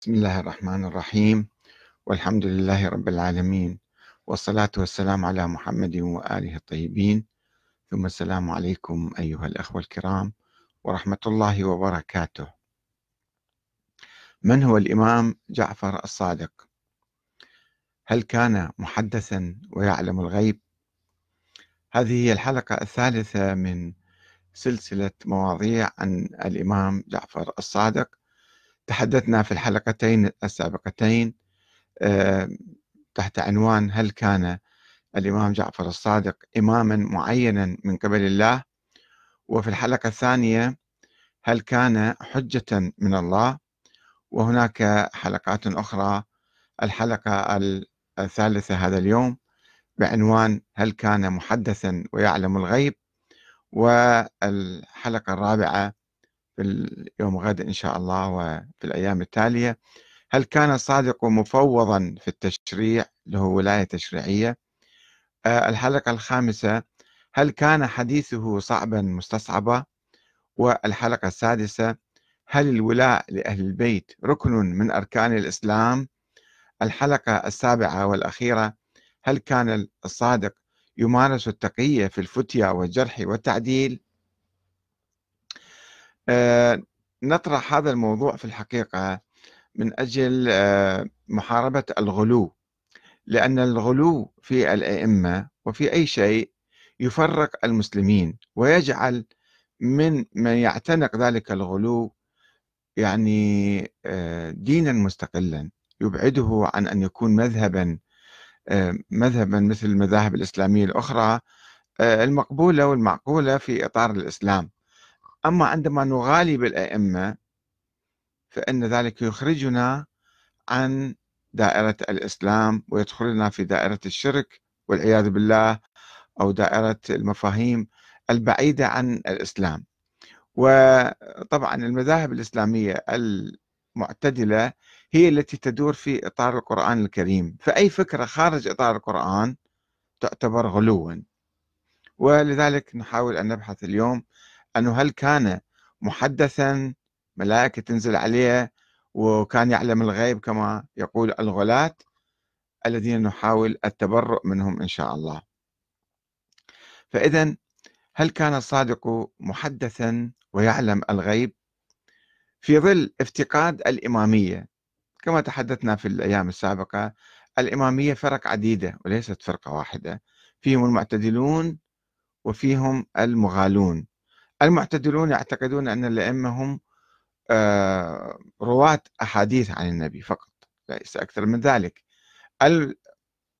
بسم الله الرحمن الرحيم. والحمد لله رب العالمين. والصلاة والسلام على محمد وآله الطيبين. ثم السلام عليكم أيها الأخوة الكرام ورحمة الله وبركاته. من هو الإمام جعفر الصادق؟ هل كان محدثا ويعلم الغيب؟ هذه هي الحلقة الثالثة من سلسلة مواضيع عن الإمام جعفر الصادق. تحدثنا في الحلقتين السابقتين آه، تحت عنوان هل كان الإمام جعفر الصادق إماما معينا من قبل الله؟ وفي الحلقة الثانية هل كان حجة من الله؟ وهناك حلقات أخرى الحلقة الثالثة هذا اليوم بعنوان هل كان محدثا ويعلم الغيب؟ والحلقة الرابعة في اليوم غد إن شاء الله وفي الأيام التالية. هل كان الصادق مفوضا في التشريع له ولاية تشريعية؟ آه، الحلقة الخامسة هل كان حديثه صعبا مستصعبا والحلقة السادسة هل الولاء لأهل البيت ركن من أركان الإسلام؟ الحلقة السابعة والأخيرة هل كان الصادق يمارس التقية في الفتيا والجرح والتعديل؟ نطرح هذا الموضوع في الحقيقة من أجل آه، محاربة الغلو لأن الغلو في الأئمة وفي أي شيء يفرق المسلمين ويجعل من من يعتنق ذلك الغلو يعني آه، دينا مستقلا يبعده عن أن يكون مذهبا مذهبا مثل المذاهب الإسلامية الأخرى المقبولة والمعقولة في إطار الإسلام. أما عندما نغالي بالأئمة فإن ذلك يخرجنا عن دائرة الإسلام ويدخلنا في دائرة الشرك والعياذ بالله أو دائرة المفاهيم البعيدة عن الإسلام. وطبعا المذاهب الإسلامية المعتدلة هي التي تدور في إطار القرآن الكريم. فأي فكرة خارج إطار القرآن تعتبر غلوا. ولذلك نحاول أن نبحث اليوم أنه هل كان محدثا ملائكة تنزل عليه وكان يعلم الغيب كما يقول الغلاة الذين نحاول التبرؤ منهم إن شاء الله. فإذا هل كان الصادق محدثا ويعلم الغيب؟ في ظل افتقاد الإمامية كما تحدثنا في الأيام السابقة الإمامية فرق عديدة وليست فرقة واحدة. فيهم المعتدلون وفيهم المغالون. المعتدلون يعتقدون أن الأئمة هم آه، رواة أحاديث عن النبي فقط ليس أكثر من ذلك.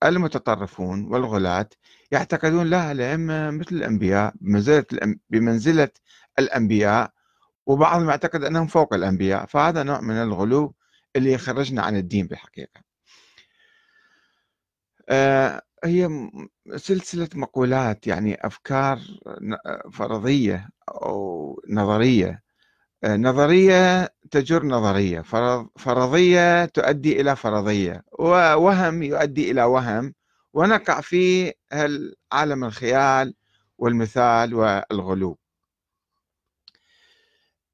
المتطرفون والغلاة يعتقدون لا الأئمة مثل الأنبياء بمنزلة, بمنزلة الأنبياء وبعضهم يعتقد أنهم فوق الأنبياء فهذا نوع من الغلو اللي يخرجنا عن الدين بالحقيقة. هي سلسلة مقولات يعني أفكار فرضية أو نظرية. آه، نظرية تجر نظرية فرضية تؤدي إلى فرضية ووهم يؤدي إلى وهم. ونقع في عالم الخيال والمثال والغلو.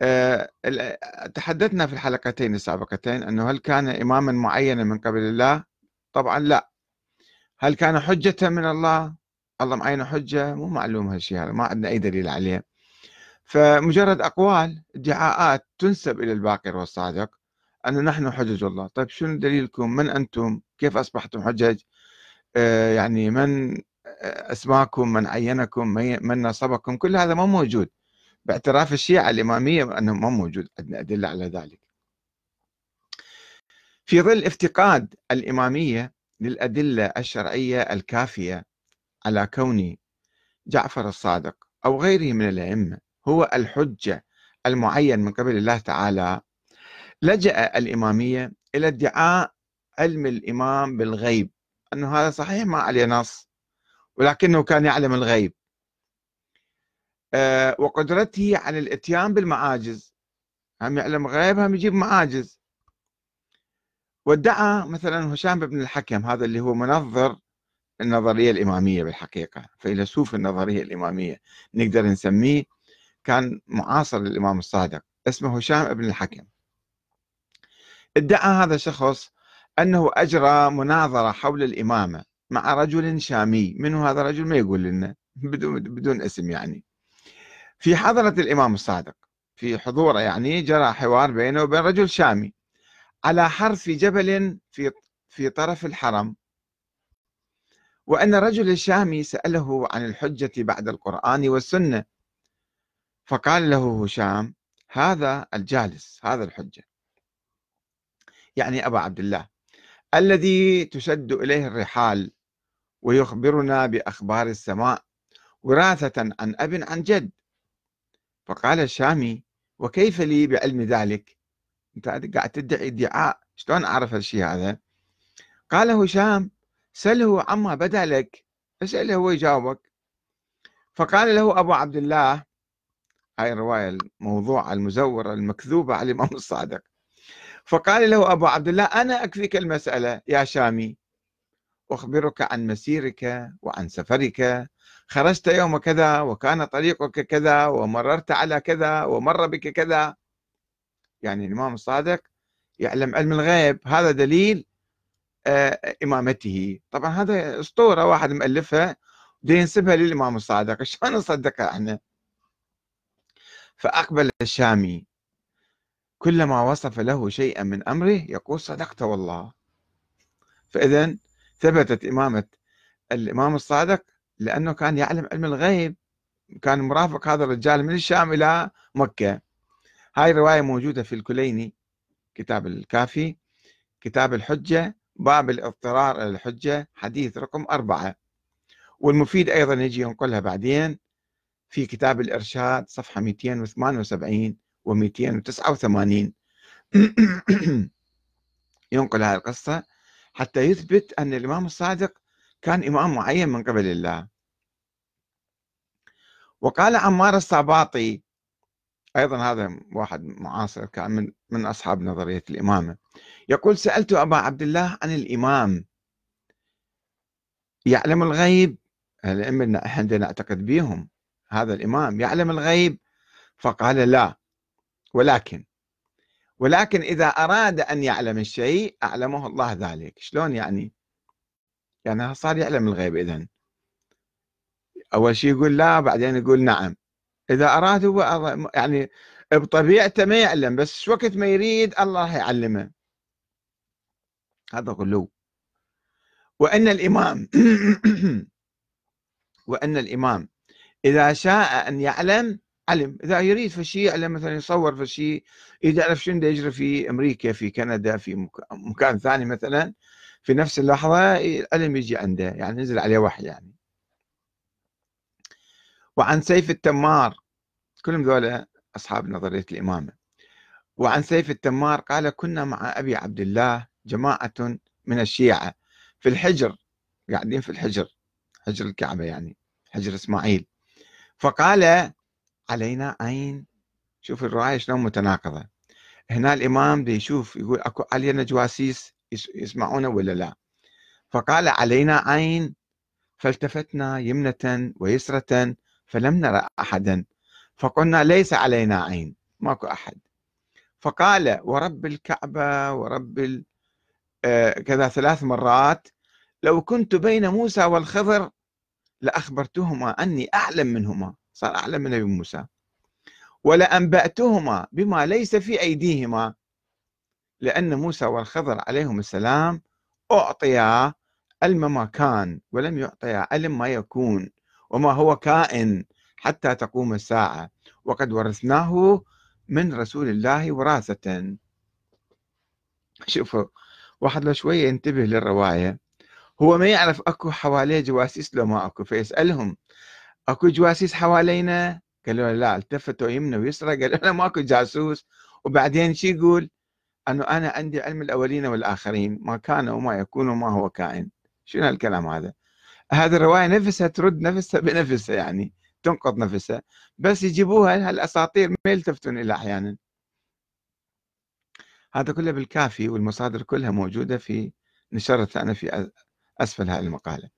آه، تحدثنا في الحلقتين السابقتين أنه هل كان إماما معينا من قبل الله؟ طبعا لا. هل كان حجة من الله؟ الله معين حجة؟ مو معلوم هالشيء هذا ما عندنا أي دليل عليه. فمجرد أقوال ادعاءات تنسب إلى الباقر والصادق أن نحن حجج الله. طيب شنو دليلكم؟ من أنتم؟ كيف أصبحتم حجج؟ آه يعني من أسماكم؟ من عينكم؟ من نصبكم؟ كل هذا ما موجود. باعتراف الشيعة الإمامية أنه ما موجود. عندنا أدلة على ذلك. في ظل افتقاد الإمامية للأدلة الشرعية الكافية على كون جعفر الصادق أو غيره من الأئمة هو الحجة المعين من قبل الله تعالى لجأ الإمامية إلى ادعاء علم الإمام بالغيب. أنه هذا صحيح ما عليه نص ولكنه كان يعلم الغيب. آه، وقدرته على الإتيان بالمعاجز. هم يعلم غيب هم يجيب معاجز. وادعى مثلا هشام بن الحكم هذا اللي هو منظر النظرية الإمامية بالحقيقة فيلسوف النظرية الإمامية نقدر نسميه كان معاصر للإمام الصادق اسمه هشام بن الحكم. ادعى هذا الشخص أنه أجرى مناظرة حول الإمامة مع رجل شامي منه هذا الرجل؟ ما يقول لنا بدون, بدون اسم يعني. في حضرة الإمام الصادق في حضوره يعني جرى حوار بينه وبين رجل شامي. على حرف جبل في في طرف الحرم. وأن الرجل الشامي سأله عن الحجة بعد القرآن والسنة فقال له هشام هذا الجالس هذا الحجة. يعني أبا عبد الله الذي تشد إليه الرحال ويخبرنا بأخبار السماء وراثة عن أب عن جد. فقال الشامي وكيف لي بعلم ذلك؟ أنت قاعد تدعي ادعاء. شلون أعرف الشيء هذا؟ قال هشام سله عما بدأ لك؟ اسأله هو يجاوبك. فقال له أبو عبد الله هاي الرواية الموضوعة المزورة المكذوبة على الإمام الصادق. فقال له أبو عبد الله أنا أكفيك المسألة يا شامي. أخبرك عن مسيرك وعن سفرك. خرجت يوم كذا وكان طريقك كذا ومررت على كذا ومر بك كذا. يعني الإمام الصادق يعلم علم الغيب هذا دليل آه، إمامته. طبعا هذا أسطورة واحد مؤلفها ينسبها للإمام الصادق. شلون نصدقها إحنا؟ فأقبل الشامي كلما وصف له شيئا من أمره يقول صدقت والله. فإذا ثبتت إمامة الإمام الصادق لأنه كان يعلم علم الغيب. كان مرافق هذا الرجال من الشام إلى مكة. هاي الرواية موجودة في الكليني كتاب الكافي كتاب الحجة باب الاضطرار إلى الحجة حديث رقم أربعة. والمفيد أيضا يجي ينقلها بعدين في كتاب الإرشاد صفحة 278 و 289 ينقل هذه القصة حتى يثبت أن الإمام الصادق كان إمام معين من قبل الله. وقال عمار الصاباطي أيضا هذا واحد معاصر كان من, من أصحاب نظرية الإمامة. يقول سألت أبا عبد الله عن الإمام. يعلم الغيب. الأئمة إحنا نعتقد بهم. هذا الإمام يعلم الغيب. فقال لا. ولكن ولكن إذا أراد أن يعلم الشيء أعلمه الله ذلك. شلون يعني؟ يعني صار يعلم الغيب إذن. أول شيء يقول لا بعدين يقول نعم. إذا أراد هو يعني بطبيعته ما يعلم بس وقت ما يريد الله يعلمه. هذا غلو وأن الإمام وأن الإمام إذا شاء أن يعلم علم. إذا يريد في شيء يعلم مثلا يصور في شيء يعرف شنو يجري في أمريكا في كندا في مكان ثاني مثلا في نفس اللحظة العلم يجي عنده. يعني نزل عليه وحي يعني. وعن سيف التمار كلهم ذولا أصحاب نظرية الإمامة. وعن سيف التمار قال كنا مع أبي عبد الله جماعة من الشيعة في الحجر قاعدين في الحجر حجر الكعبة يعني حجر إسماعيل. فقال علينا عين شوف الرواية شلون متناقضة. هنا الإمام بيشوف يقول أكو علينا جواسيس يسمعونه ولا لا؟ فقال علينا عين فالتفتنا يمنة ويسرة فلم نرى أحدا. فقلنا ليس علينا عين ماكو أحد. فقال ورب الكعبة ورب آه، كذا ثلاث مرات لو كنت بين موسى والخضر لأخبرتهما أني أعلم منهما. صار أعلم من نبي موسى. ولأنبأتهما بما ليس في أيديهما لأن موسى والخضر عليهم السلام أعطيا علم ما كان ولم يعطيا علم ما يكون. وما هو كائن حتى تقوم الساعة. وقد ورثناه من رسول الله وراثة. شوفوا واحد لو شوية ينتبه للرواية. هو ما يعرف أكو حواليه جواسيس لو ما أكو فيسألهم أكو جواسيس حوالينا؟ قالوا لا التفتوا يمنى ويسرى قالوا لا ماكو جاسوس. وبعدين شي يقول؟ أنه أنا عندي علم الأولين والآخرين ما كان وما يكون وما هو كائن. شنو هالكلام هذا؟ هذه الرواية نفسها ترد نفسها بنفسها يعني تنقض نفسها. بس يجيبوها هالأساطير ما يلتفتون إلى أحيانا. هذا كله بالكافي والمصادر كلها موجودة في نشرتها أنا في أسفل هذه المقالة.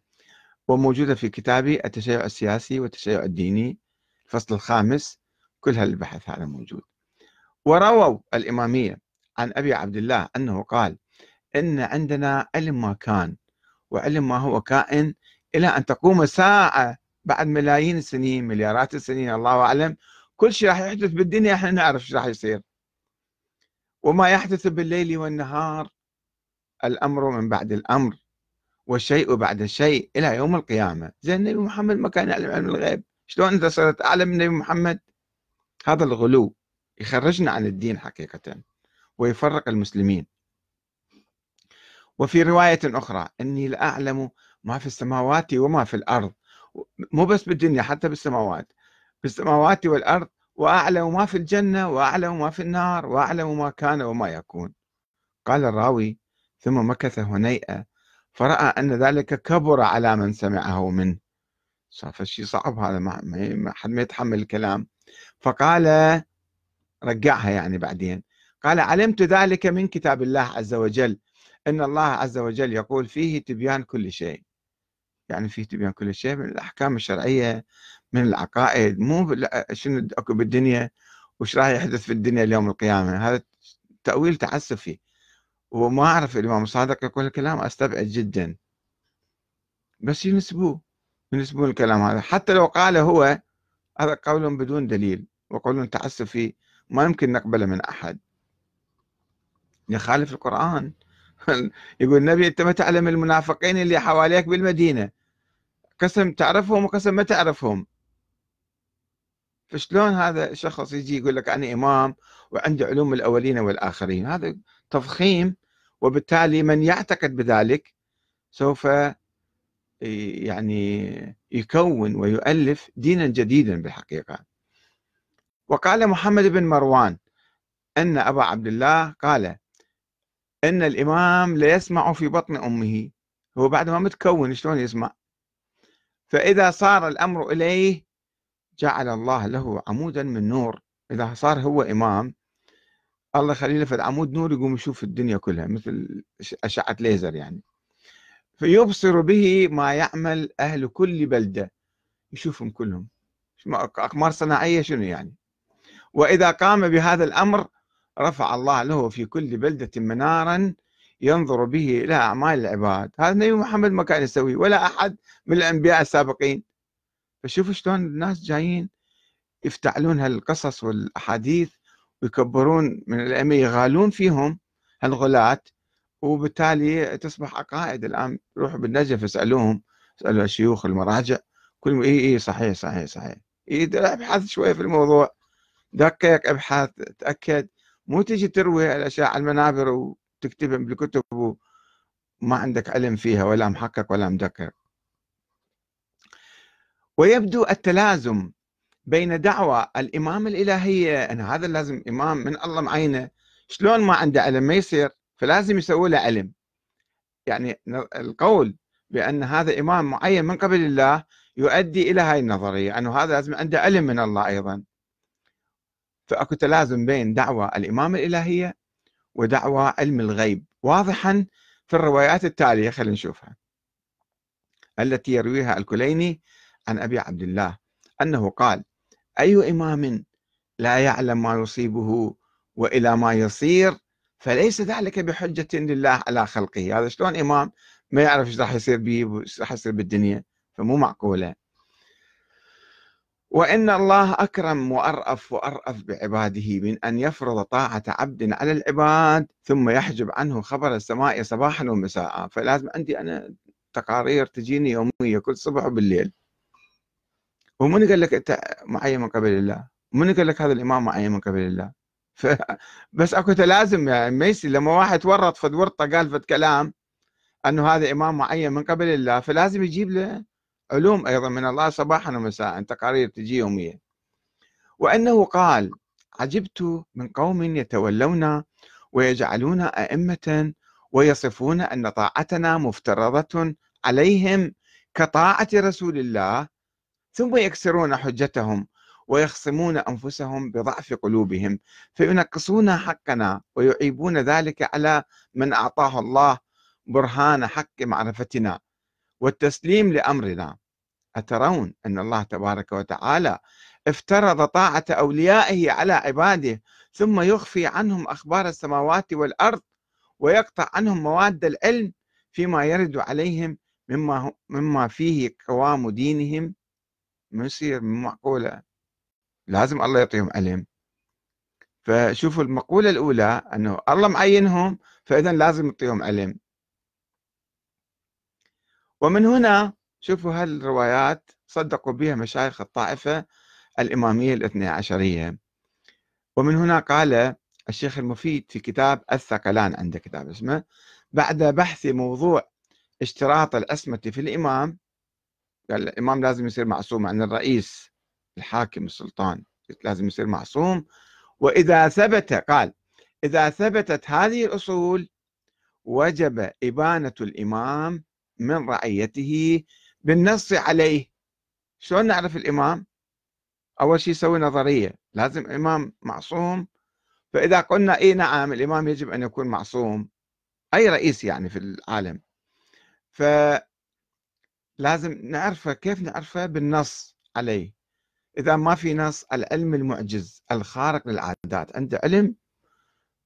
وموجودة في كتابي التشيع السياسي والتشيع الديني الفصل الخامس كل هالبحث هذا موجود. ورووا الإمامية عن أبي عبد الله أنه قال إن عندنا علم ما كان وعلم ما هو كائن إلى أن تقوم الساعة بعد ملايين السنين مليارات السنين الله أعلم. كل شيء راح يحدث بالدنيا إحنا نعرف إيش راح يصير. وما يحدث بالليل والنهار الأمر من بعد الأمر والشيء بعد الشيء إلى يوم القيامة. زين النبي محمد ما كان يعلم علم الغيب. شلون أنت صرت أعلم من النبي محمد؟ هذا الغلو يخرجنا عن الدين حقيقة ويفرق المسلمين. وفي رواية أخرى إني لأعلم ما في السماوات وما في الأرض. مو بس بالدنيا حتى بالسماوات. بالسماوات والأرض وأعلم ما في الجنة وأعلم ما في النار وأعلم ما كان وما يكون. قال الراوي ثم مكث هنيئة فرأى أن ذلك كبر على من سمعه منه. صار شيء صعب هذا ما حد ما يتحمل الكلام. فقال رجعها يعني بعدين. قال علمت ذلك من كتاب الله عز وجل. إن الله عز وجل يقول فيه تبيان كل شيء. يعني فيه تبيان كل شيء من الأحكام الشرعية من العقائد مو شنو أكو بالدنيا وش راح يحدث في الدنيا اليوم القيامة؟ هذا تأويل تعسفي. وما أعرف الإمام الصادق يقول الكلام أستبعد جدا. بس ينسبوه ينسبون الكلام هذا. حتى لو قال هو هذا قول بدون دليل وقول تعسفي ما يمكن نقبله من أحد. يخالف القرآن. يقول النبي أنت ما تعلم المنافقين اللي حواليك بالمدينة. قسم تعرفهم وقسم ما تعرفهم. فشلون هذا الشخص يجي يقول لك أنا إمام وعندي علوم الأولين والآخرين؟ هذا تضخيم وبالتالي من يعتقد بذلك سوف يعني يكون ويؤلف دينا جديدا بالحقيقة. وقال محمد بن مروان أن أبا عبد الله قال إن الإمام ليسمع في بطن أمه. هو بعد ما متكون شلون يسمع؟ فإذا صار الأمر إليه جعل الله له عمودا من نور. إذا صار هو إمام الله يخلي له في العمود نور يقوم يشوف الدنيا كلها مثل أشعة ليزر يعني. فيبصر به ما يعمل أهل كل بلدة. يشوفهم كلهم. أقمار صناعية شنو يعني؟ وإذا قام بهذا الأمر رفع الله له في كل بلدة منارا ينظر به إلى أعمال العباد. هذا النبي محمد ما كان يسويه ولا أحد من الأنبياء السابقين. فشوفوا شلون الناس جايين يفتعلون هالقصص والأحاديث ويكبرون من الأئمة يغالون فيهم هالغلاة. وبالتالي تصبح عقائد الآن روحوا بالنجف اسألوهم اسألوا الشيوخ المراجع. كلهم إي إي صحيح صحيح صحيح. ابحث شوية في الموضوع. دقق ابحث تأكد. مو تجي تروي الأشياء على المنابر وتكتبها بالكتب وما عندك علم فيها ولا محقق ولا مدقق. ويبدو التلازم بين دعوى الإمام الإلهية أن هذا لازم إمام من الله معينة شلون ما عنده علم ما يصير فلازم يسوي له علم. يعني القول بأن هذا إمام معين من قبل الله يؤدي إلى هاي النظرية أنه هذا لازم عنده علم من الله أيضا. فأكو تلازم بين دعوى الامامه الإلهية ودعوى علم الغيب واضحا في الروايات التالية خلينا نشوفها. التي يرويها الكليني عن أبي عبد الله أنه قال أي إمام لا يعلم ما يصيبه وإلى ما يصير فليس ذلك بحجة لله على خلقه. هذا شلون إمام ما يعرف إيش راح يصير به وايش راح يصير بالدنيا؟ فمو معقولة. وإن الله أكرم وأرأف وأرأف بعباده من أن يفرض طاعة عبد على العباد ثم يحجب عنه خبر السماء صباحا ومساء. فلازم عندي أنا تقارير تجيني يومية كل صبح وبالليل. ومن قال لك أنت معين من قبل الله؟ من قال لك هذا الإمام معين من قبل الله. بس أكو تلازم يعني ما يصير لما واحد ورط فد ورطة قال فد كلام أنه هذا إمام معين من قبل الله فلازم يجيب له علوم أيضا من الله صباحا ومساء تقارير تجي يوميا. وأنه قال عجبت من قوم يتولون ويجعلون أئمة ويصفون أن طاعتنا مفترضة عليهم كطاعة رسول الله ثم يكسرون حجتهم ويخصمون أنفسهم بضعف قلوبهم فينقصون حقنا ويعيبون ذلك على من أعطاه الله برهان حق معرفتنا. والتسليم لأمرنا. أترون أن الله تبارك وتعالى افترض طاعة أوليائه على عباده ثم يخفي عنهم أخبار السماوات والأرض ويقطع عنهم مواد العلم فيما يرد عليهم مما مما فيه قوام دينهم. يصير معقولة. لازم الله يعطيهم علم. فشوفوا المقولة الأولى أنه الله معينهم فإذا لازم يعطيهم علم. ومن هنا شوفوا هالروايات صدقوا بها مشايخ الطائفة الإمامية الاثنى عشرية. ومن هنا قال الشيخ المفيد في كتاب الثقلان عنده كتاب اسمه بعد بحث موضوع اشتراط العصمة في الإمام قال الإمام لازم يصير معصوم عن الرئيس الحاكم السلطان لازم يصير معصوم. وإذا ثبت قال إذا ثبتت هذه الأصول وجب إبانة الإمام من رعيته بالنص عليه. شلون نعرف الإمام؟ أول شيء يسوي نظرية. لازم إمام معصوم. فإذا قلنا إيه نعم الإمام يجب أن يكون معصوم. أي رئيس يعني في العالم. فلازم نعرفه كيف نعرفه؟ بالنص عليه. إذا ما في نص العلم المعجز الخارق للعادات. عنده علم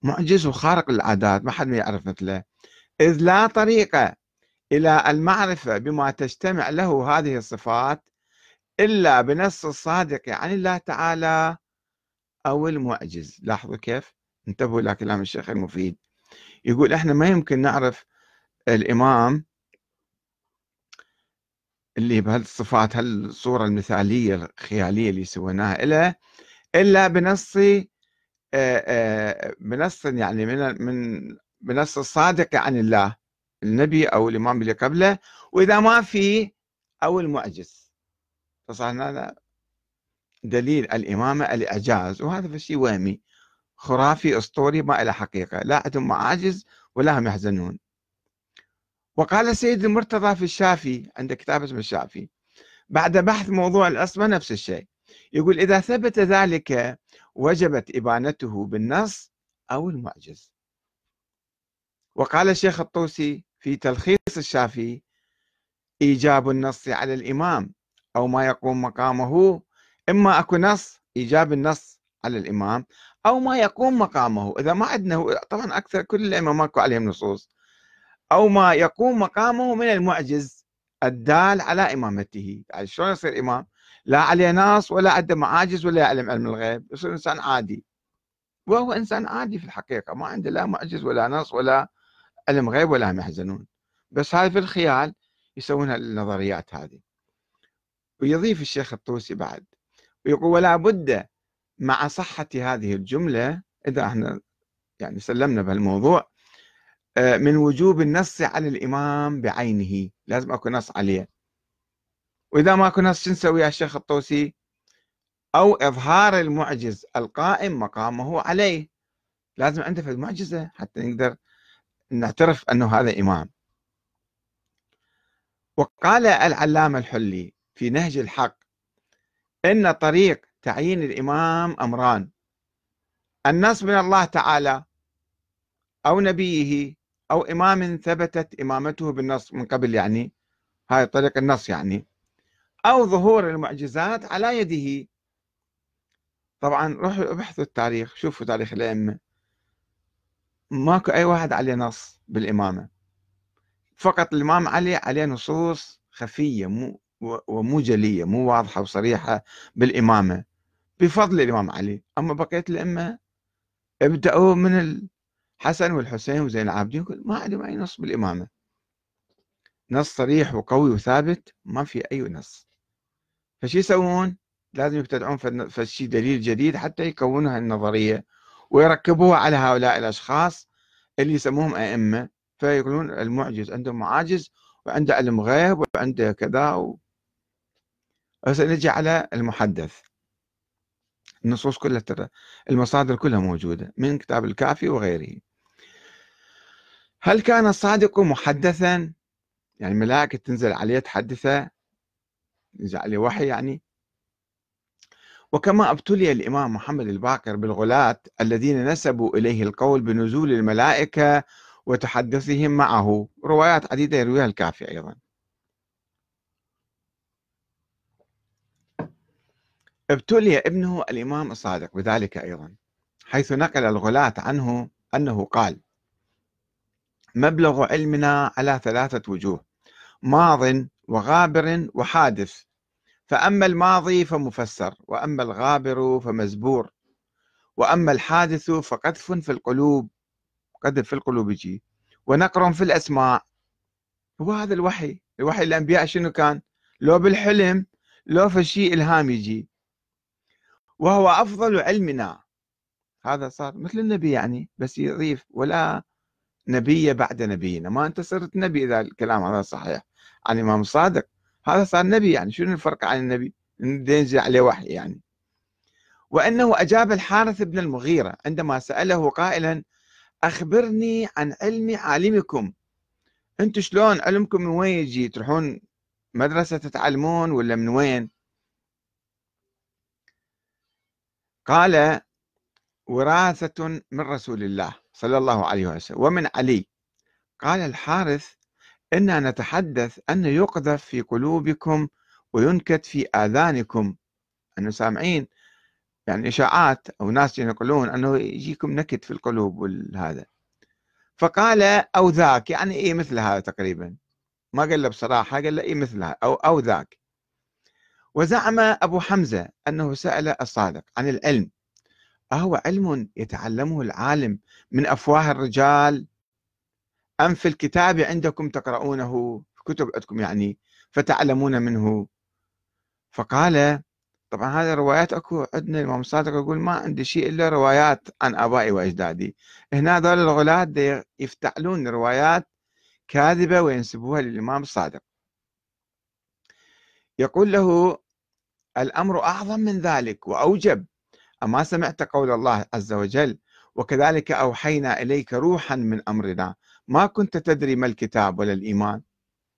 معجز وخارق للعادات ما حد ما يعرف مثله. إذ لا طريقة. إلى المعرفة بما تجتمع له هذه الصفات إلا بنص الصادق عن الله تعالى أو المعجز. لاحظوا كيف؟ انتبهوا إلى كلام الشيخ المفيد. يقول إحنا ما يمكن نعرف الإمام اللي بهالصفات هالصورة المثالية الخيالية اللي سويناها له إلا بنص بنص يعني من من بنص الصادق عن الله. النبي أو الإمام اللي قبله وإذا ما في أو المعجز. فصار دليل الإمامة الإعجاز وهذا شيء وهمي. خرافي أسطوري ما له حقيقة. لا عندهم معاجز ولا هم يحزنون. وقال السيد المرتضى في الشافي عند كتاب اسمه الشافي بعد بحث موضوع الأصمة نفس الشيء. يقول إذا ثبت ذلك وجبت إبانته بالنص أو المعجز. وقال الشيخ الطوسي في تلخيص الشافي إيجاب النص على الإمام أو ما يقوم مقامه إما أكو نص إيجاب النص على الإمام أو ما يقوم مقامه. إذا ما عندنا طبعا أكثر كل الأئمة ماكو عليهم نصوص. أو ما يقوم مقامه من المعجز الدال على إمامته. يعني شلون يصير إمام؟ لا عليه نص ولا عنده معاجز ولا يعلم علم الغيب. يصير إنسان عادي. وهو إنسان عادي في الحقيقة. ما عنده لا معجز ولا نص ولا علم غيب ولا هم يحزنون. بس هاي في الخيال يسوون النظريات هذه. ويضيف الشيخ الطوسي بعد ويقول ولا بد مع صحة هذه الجملة إذا إحنا يعني سلمنا بهالموضوع آه، من وجوب النص على الإمام بعينه. لازم أكو نص عليه. وإذا ما أكو نص شو نسوي يا الشيخ الطوسي؟ أو إظهار المعجز القائم مقامه عليه. لازم عنده في المعجزة حتى نقدر نعترف أنه هذا إمام. وقال العلامة الحلي في نهج الحق إن طريق تعيين الإمام أمران. النص من الله تعالى أو نبيه أو إمام ثبتت إمامته بالنص من قبل يعني هاي طريق النص يعني أو ظهور المعجزات على يده. طبعا روحوا ابحثوا التاريخ شوفوا تاريخ الأئمة. ماكو أي واحد عليه نص بالإمامة. فقط الإمام علي عليه نصوص خفية مو ومو جلية مو واضحة وصريحة بالإمامة. بفضل الإمام علي. أما بقية الأئمة ابدأوا من الحسن والحسين وزين العابدين ما عندهم أي نص بالإمامة. نص صريح وقوي وثابت ما في أي نص. فشي يسوون؟ لازم يبتدعون في شيء دليل جديد حتى يكونوا هالنظرية. ويركبوها على هؤلاء الأشخاص اللي يسموهم أئمة. فيقولون المعجز عنده معاجز وعنده علم غيب وعنده كذا و... نجي على المحدث. النصوص كلها ترى المصادر كلها موجودة من كتاب الكافي وغيره. هل كان الصادق محدثا؟ يعني ملائكة تنزل عليه تحدثه ينزل عليه وحي يعني. وكما ابتلي الإمام محمد الباقر بالغلاة الذين نسبوا إليه القول بنزول الملائكة وتحدثهم معه. روايات عديدة يرويها الكافي أيضا. ابتلي ابنه الإمام الصادق بذلك أيضا حيث نقل الغلاة عنه أنه قال مبلغ علمنا على ثلاثة وجوه ماض وغابر وحادث فأما الماضي فمفسر وأما الغابر فمزبور وأما الحادث فقذف في القلوب قذف في القلوب يجي ونقر في الأسماء. هو هذا الوحي الوحي الأنبياء شنو كان؟ لو بالحلم لو في شيء إلهام يجي. وهو أفضل علمنا. هذا صار مثل النبي يعني بس يضيف ولا نبي بعد نبينا. ما أنت صرت نبي إذا الكلام هذا صحيح. عن الإمام الصادق هذا صار نبي يعني شنو الفرق عن النبي؟ ينزل عليه وحي يعني. وأنه أجاب الحارث بن المغيرة عندما سأله قائلا أخبرني عن علم عالمكم. أنتم شلون علمكم من وين يجي؟ تروحون مدرسة تتعلمون ولا من وين؟ قال وراثة من رسول الله صلى الله عليه وسلم ومن علي. قال الحارث إنا نتحدث أن يقذف في قلوبكم وينكت في آذانكم. أنه سامعين؟ يعني إشاعات أو ناس ينقلون أنه يجيكم نكت في القلوب والهذا. فقال أو ذاك يعني إيه مثل هذا تقريبا؟ ما قال له بصراحة قال له إيه مثل هذا؟ أو, أو ذاك. وزعم أبو حمزة أنه سأل الصادق عن العلم. أهو علم يتعلمه العالم من أفواه الرجال أم في الكتاب عندكم تقرؤونه في كتب عندكم يعني فتعلمون منه؟ فقال طبعا هذه الروايات أكو عندنا الإمام الصادق يقول ما عندي شيء إلا روايات عن آبائي وأجدادي. هنا هذول الغلاة يفتعلون روايات كاذبة وينسبوها للإمام الصادق. يقول له الأمر أعظم من ذلك وأوجب. أما سمعت قول الله عز وجل وكذلك أوحينا إليك روحا من أمرنا. ما كنت تدري ما الكتاب ولا الإيمان؟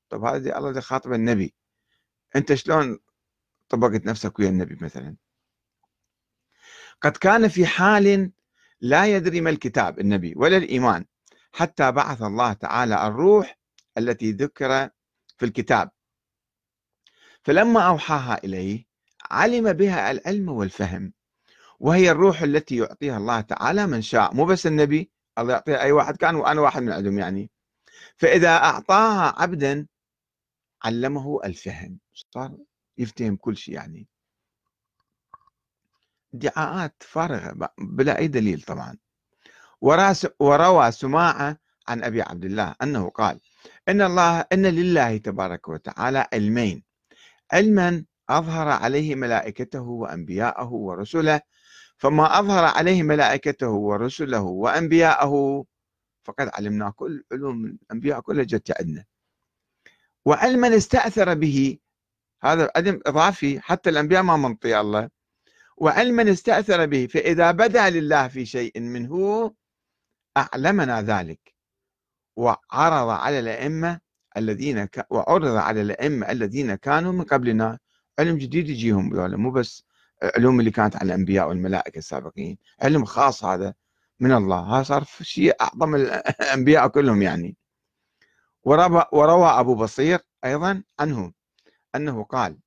طب هذه الله خاطب النبي. أنت شلون طبقت نفسك ويا النبي مثلا؟ قد كان في حال لا يدري ما الكتاب النبي ولا الإيمان حتى بعث الله تعالى الروح التي ذكر في الكتاب. فلما أوحاها إليه علم بها العلم والفهم وهي الروح التي يعطيها الله تعالى من شاء مو بس النبي الله يعطيها أي واحد كان وأنا واحد من عندهم يعني. فإذا أعطاها عبدا علمه الفهم صار يفتهم كل شيء يعني. ادعاءات فارغة بلا أي دليل طبعا. وروى سماعة عن أبي عبد الله أنه قال إن الله إن لله تبارك وتعالى علمين. علما أظهر عليه ملائكته وأنبياءه ورسله فما أظهر عليه ملائكته ورسله وأنبياءه. فقد علمنا كل علوم الأنبياء كلها جت عندنا. وعلما استأثر به هذا علم إضافي حتى الأنبياء ما منطي الله. وعلما استأثر به فإذا بدا لله في شيء منه أعلمنا ذلك. وعرض على الأئمة الذين ك... وعرض على الأئمة الذين كانوا من قبلنا. علم جديد يجيهم مو بس علوم اللي كانت على الأنبياء والملائكة السابقين علم خاص هذا من الله. هذا صار شيء أعظم الأنبياء كلهم يعني. وروى, أبو بصير أيضا عنه أنه قال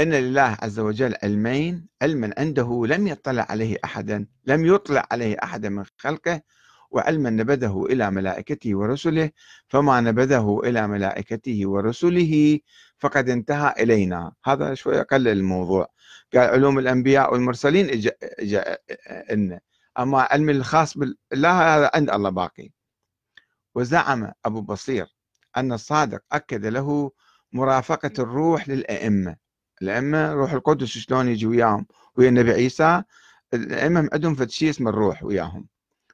إن لله عز وجل علمين علما عنده لم يطلع عليه أحدا لم يطلع عليه أحدا من خلقه وعلما نبذه إلى ملائكته ورسله فما نبذه إلى ملائكته ورسله فقد انتهى إلينا. هذا شوية قلل الموضوع. قال علوم الأنبياء والمرسلين إجا إجا إن. أما علم الخاص بالله هذا عند الله باقي. وزعم أبو بصير أن الصادق أكد له مرافقة الروح للأئمة. الأئمة روح القدس شلون يجي وياهم؟ ويا النبي عيسى الأئمة عندهم فد شيء اسمه الروح وياهم.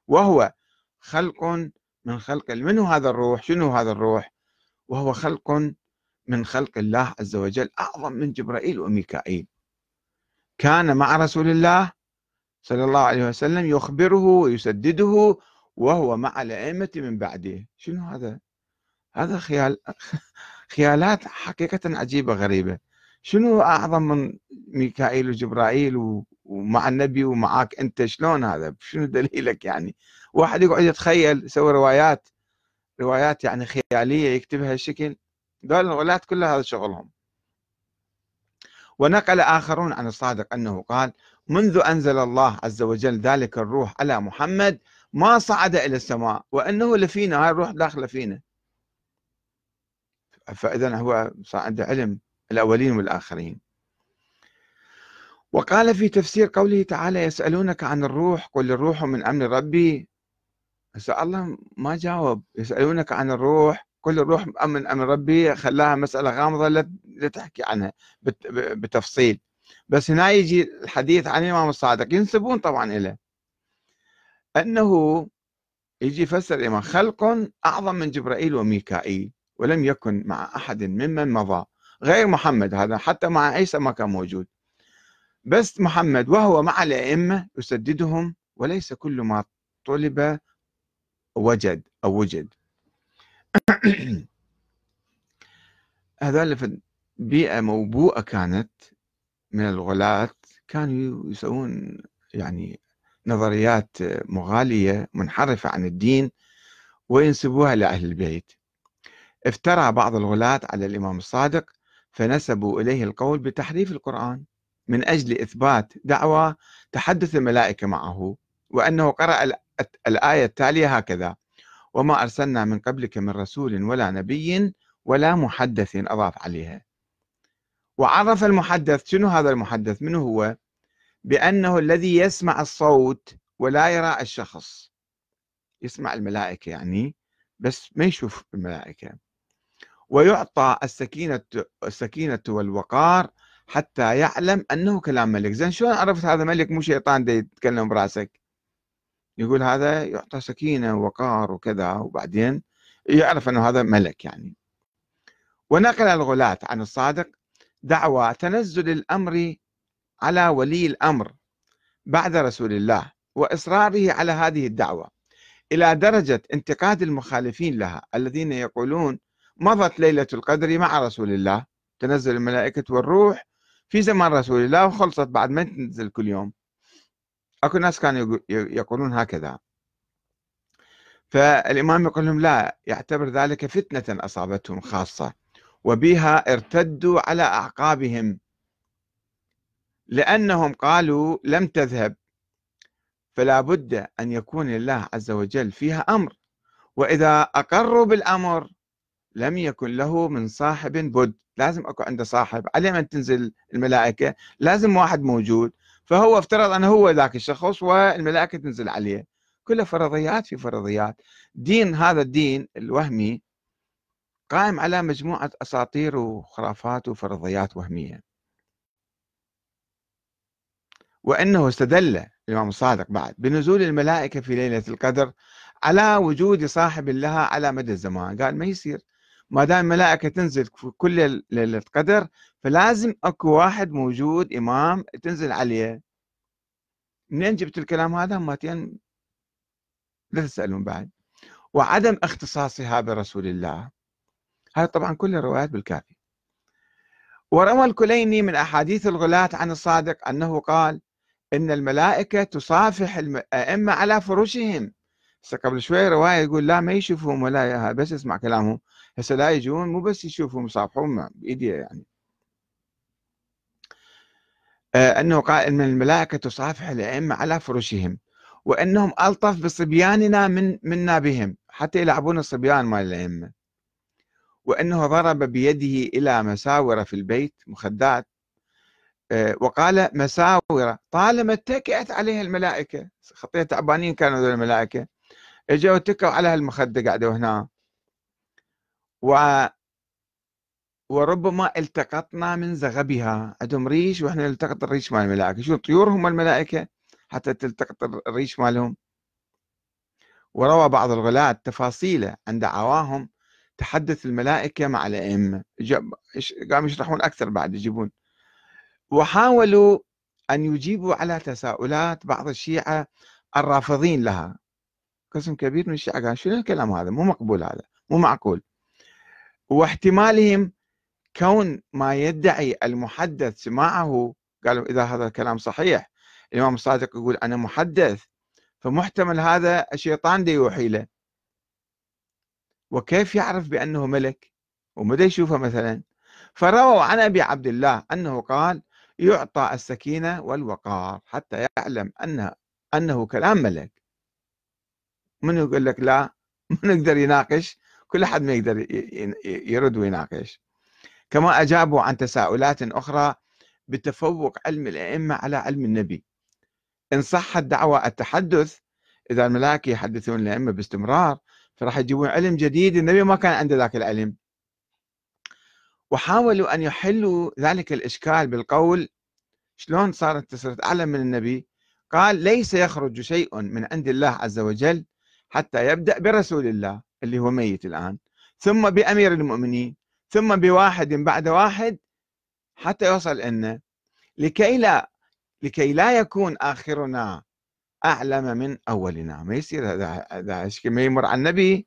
وهو خلق من خلق منه هذا الروح؟ شنو هذا الروح؟ وهو خلق من خلق الله عز وجل أعظم من جبرائيل وميكائيل. كان مع رسول الله صلى الله عليه وسلم يخبره ويسدده وهو مع الأئمة من بعده. شنو هذا؟ هذا خيال خيالات حقيقة عجيبة غريبة. شنو أعظم من ميكائيل وجبرائيل ومع النبي ومعاك أنت؟ شلون هذا؟ شنو دليلك يعني؟ واحد يقعد يتخيل يسوي روايات روايات يعني خيالية يكتبها الشكل دول الروايات كلها هذا شغلهم. ونقل آخرون عن الصادق أنه قال منذ أنزل الله عز وجل ذلك الروح على محمد ما صعد إلى السماء وأنه لفينا هاي الروح داخلة فينا. فإذا هو صار عنده علم الأولين والآخرين. وقال في تفسير قوله تعالى يسألونك عن الروح قل الروح من أمر ربي هسه الله ما جاوب. يسألونك عن الروح قل الروح من أمر ربي خلاها مسألة غامضة لا تحكي عنها بتفصيل. بس هنا يجي الحديث عن الإمام الصادق ينسبون طبعا إليه. أنه يجي يفسر الإمام خلق أعظم من جبرائيل وميكائيل ولم يكن مع أحد ممن مضى. غير محمد هذا حتى مع عيسى ما كان موجود. بس محمد وهو مع الأئمة يسددهم وليس كل ما طلب وجد أو وجد. هذول بيئة موبوءة كانت من الغلاة كانوا يسوون يعني نظريات مغالية منحرفة عن الدين وينسبوها لأهل البيت. افترى بعض الغلاة على الإمام الصادق فنسبوا إليه القول بتحريف القرآن من أجل إثبات دعوى تحدث الملائكة معه وأنه قرأ الآية التالية هكذا وما أرسلنا من قبلك من رسول ولا نبي ولا محدث أضاف عليها. وعرف المحدث شنو هذا المحدث؟ من هو؟ بأنه الذي يسمع الصوت ولا يرى الشخص. يسمع الملائكة يعني بس ما يشوف الملائكة. ويعطى السكينة السكينة والوقار حتى يعلم أنه كلام ملك. زين شلون عرفت هذا ملك مو شيطان يتكلم براسك؟ يقول هذا يعطى سكينة ووقار وكذا وبعدين يعرف أنه هذا ملك يعني. ونقل الغلاة عن الصادق دعوى تنزل الأمر على ولي الأمر بعد رسول الله وإصراره على هذه الدعوة إلى درجة انتقاد المخالفين لها الذين يقولون مضت ليلة القدر مع رسول الله تنزل الملائكة والروح في زمان رسول الله وخلصت بعد ما تنزل كل يوم. أكو ناس كانوا يقولون هكذا. فالإمام يقول لهم لا يعتبر ذلك فتنة أصابتهم خاصة وبها ارتدوا على أعقابهم. لأنهم قالوا لم تذهب فلا بد أن يكون الله عز وجل فيها أمر. وإذا أقروا بالأمر لم يكن له من صاحب بد. لازم أكو عنده صاحب. عليه من تنزل الملائكة. لازم واحد موجود. فهو افترض أنه هو ذاك الشخص والملائكة تنزل عليه. كلها فرضيات في فرضيات. دين هذا الدين الوهمي قائم على مجموعة أساطير وخرافات وفرضيات وهمية. وإنه استدل الإمام الصادق بعد بنزول الملائكة في ليلة القدر على وجود صاحب لها على مدى الزمان. قال ما يصير؟ ما دام الملائكة تنزل في كل ليلة قدر فلازم أكو واحد موجود إمام تنزل عليه. منين جبت الكلام هذا؟ ماتين لا تسألون بعد. وعدم اختصاصها برسول الله. هذا طبعا كل الروايات بالكافي. وروى الكليني من أحاديث الغلاة عن الصادق أنه قال إن الملائكة تصافح الأئمة على فرشهم. هسه قبل شوي رواية يقول لا ما يشوفهم ولا بس يسمع كلامهم هسه لا يجون مو بس يشوفهم يصافحون بإيدي يعني. آه، أنه قال أن الملائكة تصافح الأئمة على فرشهم وأنهم ألطف بصبياننا من منا بهم حتى يلعبون الصبيان مال الأئمة. وأنه ضرب بيده إلى مساورة في البيت مخدات. آه، وقال مساورة طالما اتكئت عليها الملائكة خطية تعبانين كانوا ذول الملائكة إجوا اتكوا على هالمخدة قعدوا هنا. و وربما التقطنا من زغبها. عندهم ريش؟ وإحنا نلتقط الريش مال الملائكة. شو طيور هم الملائكه حتى تلتقط الريش مالهم. وروى بعض الغلاة تفاصيل عن دعواهم تحدث الملائكة مع الأئمة. قاموا يشرحون أكثر بعد يجيبون. وحاولوا أن يجيبوا على تساؤلات بعض الشيعة الرافضين لها. قسم كبير من الشيعة قال شنو الكلام هذا؟ مو مقبول هذا مو معقول. واحتمالهم كون ما يدعي المحدث سماعه قالوا إذا هذا الكلام صحيح الإمام الصادق يقول أنا محدث فمحتمل هذا الشيطان دي يوحي له. وكيف يعرف بأنه ملك؟ ومدى يشوفه مثلا؟ فرووا عن أبي عبد الله أنه قال يعطى السكينة والوقار حتى يعلم أن أنه كلام ملك. من يقول لك لا؟ من يقدر يناقش؟ كل أحد ما يقدر يرد ويناقش. كما أجابوا عن تساؤلات أخرى بتفوق علم الأئمة على علم النبي. إن صحت دعوى التحدث إذا الملائكة يحدثون الأئمة باستمرار فراح يجيبون علم جديد النبي ما كان عنده ذاك العلم. وحاولوا أن يحلوا ذلك الإشكال بالقول شلون صارت تصير أعلم من النبي. قال ليس يخرج شيء من عند الله عز وجل حتى يبدأ برسول الله اللي هو ميت الآن ثم بأمير المؤمنين ثم بواحد بعد واحد حتى يوصل لنا لكي لا لكي لا يكون آخرنا أعلم من أولنا. ما يصير هذا هذا ما يمر على النبي؟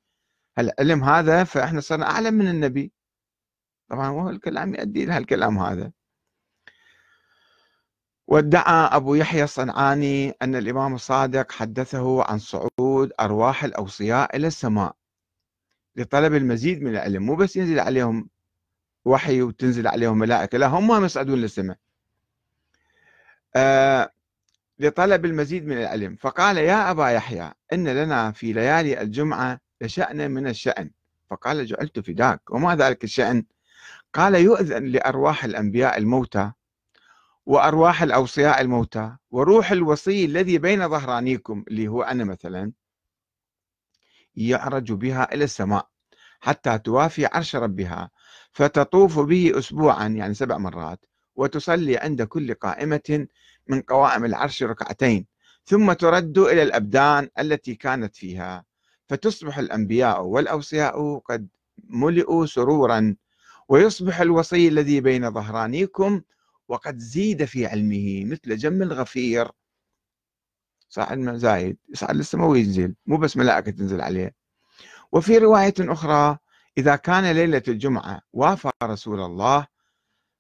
العلم هذا فإحنا صرنا أعلم من النبي. طبعا هو الكلام يؤدي إلى الكلام هذا. وادعى أبو يحيى الصنعاني أن الإمام الصادق حدثه عن صعود أرواح الأوصياء إلى السماء لطلب المزيد من العلم مو بس ينزل عليهم وحي وتنزل عليهم ملائكة لا هم يصعدون للسماء. آه لطلب المزيد من العلم فقال يا أبا يحيى إن لنا في ليالي الجمعة لشأن من الشأن. فقال جعلت فداك. وما ذلك الشأن؟ قال يؤذن لأرواح الأنبياء الموتى وأرواح الأوصياء الموتى وروح الوصي الذي بين ظهرانيكم اللي هو أنا مثلا يعرج بها إلى السماء حتى توافي عرش ربها فتطوف به أسبوعا يعني سبع مرات وتصلي عند كل قائمة من قوائم العرش ركعتين ثم ترد إلى الأبدان التي كانت فيها فتصبح الأنبياء والأوصياء قد ملئوا سرورا ويصبح الوصي الذي بين ظهرانيكم وقد زيد في علمه مثل جم الغفير. صاعد زايد يصعد للسماء وينزل مو بس ملائكة تنزل عليه. وفي رواية أخرى إذا كان ليلة الجمعة وافى رسول الله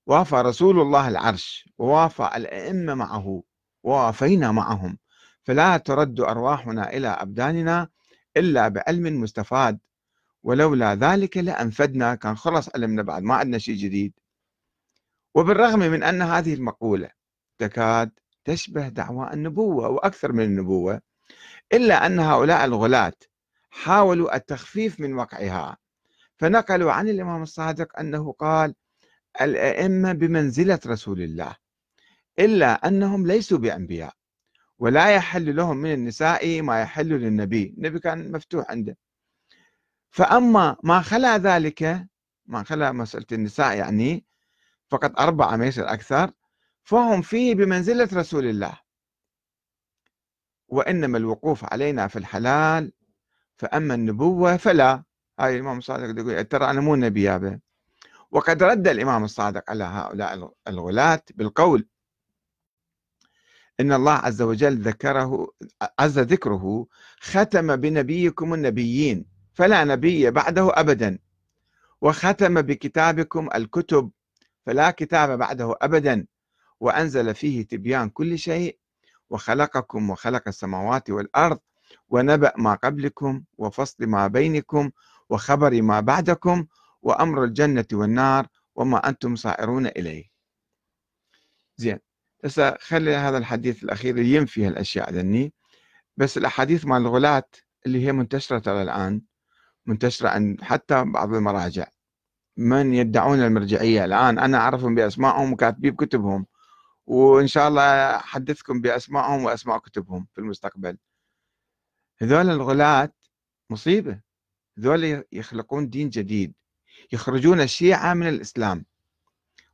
وافى رسول الله العرش ووافى الأئمة معه ووافينا معهم فلا ترد أرواحنا إلى أبداننا إلا بعلم مستفاد. ولولا ذلك لأنفدنا كان خلص علمنا بعد ما عندنا شيء جديد. وبالرغم من أن هذه المقولة تكاد تشبه دعوى النبوة وأكثر من النبوة إلا أن هؤلاء الغلاة حاولوا التخفيف من وقعها فنقلوا عن الإمام الصادق أنه قال الأئمة بمنزلة رسول الله إلا أنهم ليسوا بأنبياء ولا يحل لهم من النساء ما يحل للنبي النبي كان مفتوح عنده. فأما ما خلا ذلك ما خلا مسألة النساء يعني فقط أربعة ما يصير أكثر فهم فيه بمنزلة رسول الله. وإنما الوقوف علينا في الحلال فأما النبوة فلا. هاي الإمام الصادق يقول ترى أنا مو نبي وقد رد الإمام الصادق على هؤلاء الغلاة بالقول إن الله عز وجل ذكره عز ذكره ختم بنبيكم النبيين فلا نبي بعده أبدا. وختم بكتابكم الكتب فلا كتاب بعده أبدا وأنزل فيه تبيان كل شيء وخلقكم وخلق السماوات والأرض ونبأ ما قبلكم وفصل ما بينكم وخبر ما بعدكم وأمر الجنة والنار وما أنتم صائرون إليه. زين هسه خلي هذا الحديث الأخير ينفي هالأشياء ذني. بس الأحاديث مال الغلاة اللي هي منتشرة ترى الآن منتشرة عند حتى بعض المراجع. من يدعون المرجعية. الآن أنا أعرفهم بأسمائهم وكاتبين بكتبهم وإن شاء الله أحدثكم بأسمائهم وأسماء كتبهم في المستقبل. هذول الغلاة مصيبة. هذول يخلقون دين جديد. يخرجون الشيعة من الإسلام.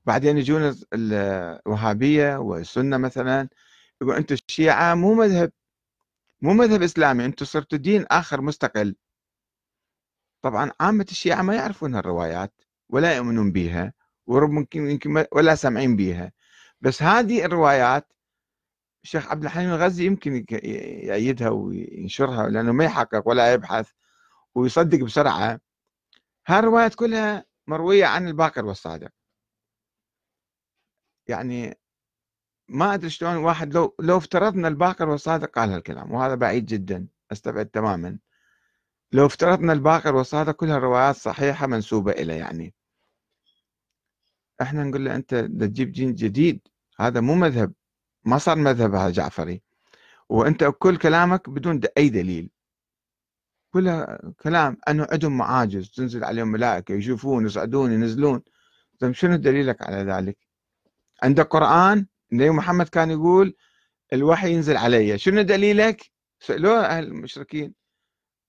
بعدين يجون الوهابية والسنة مثلا يقول أنتم الشيعة مو مذهب مو مذهب إسلامي أنتم صرتوا دين آخر مستقل. طبعا عامة الشيعة ما يعرفون الروايات ولا يؤمنون بها ورب ممكن يمكن ولا سامعين بها بس هذه الروايات الشيخ عبد الحليم الغزي يمكن يأيدها وينشرها لأنه ما يحقق ولا يبحث ويصدق بسرعة. هالروايات كلها مروية عن الباقر والصادق. يعني ما أدري شلون واحد لو لو افترضنا الباقر والصادق قال هالكلام وهذا بعيد جدا أستبعد تماما. لو افترضنا الباقر والصادق كلها روايات صحيحة منسوبة إليه يعني. إحنا نقول له أنت تجيب دين جديد هذا مو مذهب ما صار مذهب هذا جعفري. وأنت كل كلامك بدون أي دليل. كلها كلام أنه عندهم معاجز تنزل عليهم ملائكة يشوفون يصعدون ينزلون. طيب شنو دليلك على ذلك؟ عندك قران النبي محمد كان يقول الوحي ينزل علي. شنو دليلك؟ سألوه أهل المشركين.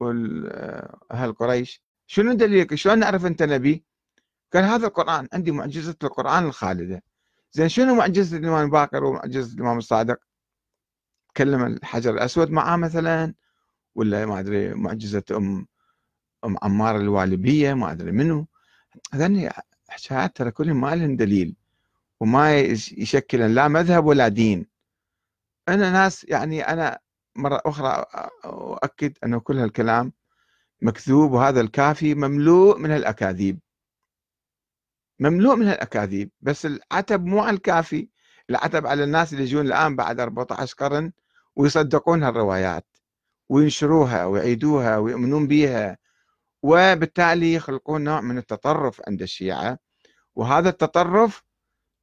وأهل قريش شنو دليلك؟ شلون نعرف أنت نبي؟ قال هذا القرآن عندي معجزة القرآن الخالدة زين شنو معجزة الإمام باكر ومعجزة الإمام الصادق؟ كلم الحجر الأسود معاه مثلا ولا ما أدري معجزة أم أم عمار الوالبية ما أدري منو هذني حكايات ترى كلهم ما لهم دليل وما يشكلن لا مذهب ولا دين أنا ناس يعني أنا مرة أخرى أؤكد أن كل هالكلام مكذوب وهذا الكافي مملوء من الأكاذيب مملوء من الأكاذيب بس العتب مو على الكافي العتب على الناس اللي يجون الآن بعد 14 قرن ويصدقون هالروايات وينشروها ويعيدوها ويؤمنون بها وبالتالي يخلقون نوع من التطرف عند الشيعة وهذا التطرف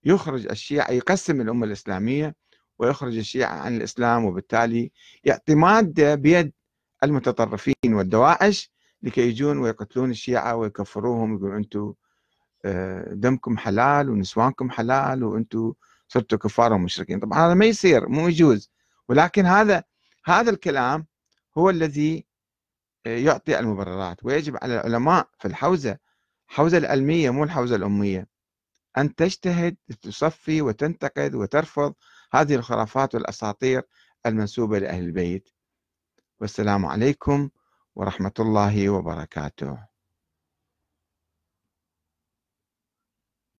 يخرج الشيعة يقسم الأمة الإسلامية ويخرج الشيعة عن الإسلام وبالتالي يعطي مادة بيد المتطرفين والدواعش لكي يجون ويقتلون الشيعة ويكفروهم ويقولون أنتم آه، دمكم حلال ونسوانكم حلال وأنتم صرتوا كفار ومشركين. طبعا هذا ما يصير مو يجوز. ولكن هذا هذا الكلام هو الذي آه، يعطي المبررات. ويجب على العلماء في الحوزة الحوزة العلمية مو الحوزة الأمية أن تجتهد تصفي وتنتقد وترفض هذه الخرافات والأساطير المنسوبة لأهل البيت. والسلام عليكم ورحمة الله وبركاته.